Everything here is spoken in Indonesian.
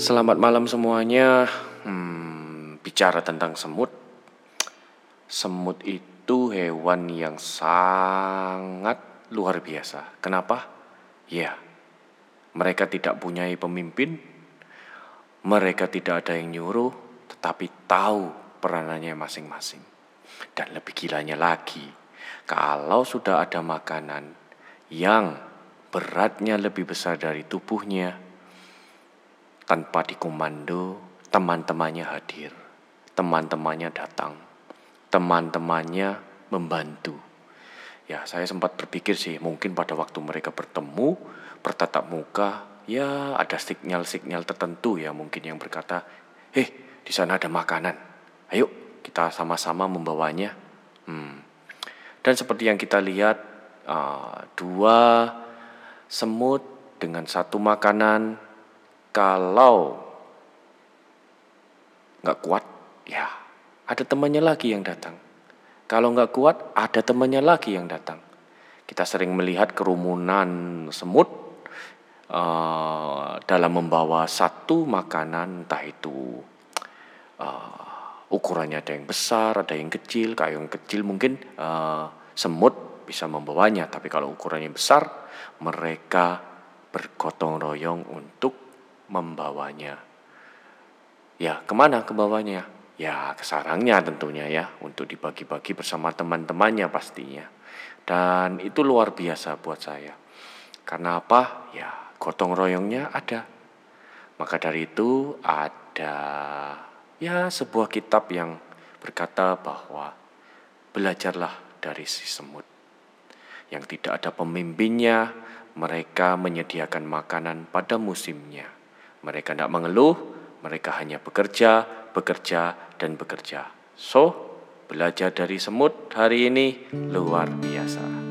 selamat malam semuanya. Hmm, bicara tentang semut. Semut itu hewan yang sangat luar biasa. Kenapa? Ya, mereka tidak punya pemimpin. Mereka tidak ada yang nyuruh, tetapi tahu peranannya masing-masing. Dan lebih gilanya lagi, kalau sudah ada makanan yang beratnya lebih besar dari tubuhnya, tanpa dikomando, teman-temannya hadir, teman-temannya datang, teman-temannya membantu. Ya, saya sempat berpikir sih, mungkin pada waktu mereka bertemu, bertatap muka, ya ada sinyal-sinyal tertentu ya mungkin yang berkata, "Eh, di sana ada makanan. Ayo kita sama-sama membawanya." Hmm. Dan seperti yang kita lihat, uh, dua semut dengan satu makanan kalau nggak kuat, ya ada temannya lagi yang datang. Kalau nggak kuat, ada temannya lagi yang datang. Kita sering melihat kerumunan semut uh, dalam membawa satu makanan, entah itu uh, ukurannya ada yang besar, ada yang kecil. Kayak yang kecil mungkin uh, semut bisa membawanya, tapi kalau ukurannya besar, mereka bergotong royong untuk membawanya. Ya, ke mana kebawanya? Ya, ke sarangnya tentunya ya, untuk dibagi-bagi bersama teman-temannya pastinya. Dan itu luar biasa buat saya. Karena apa? Ya, gotong royongnya ada. Maka dari itu ada ya sebuah kitab yang berkata bahwa belajarlah dari si semut. Yang tidak ada pemimpinnya, mereka menyediakan makanan pada musimnya mereka tidak mengeluh, mereka hanya bekerja, bekerja, dan bekerja. So, belajar dari semut hari ini luar biasa.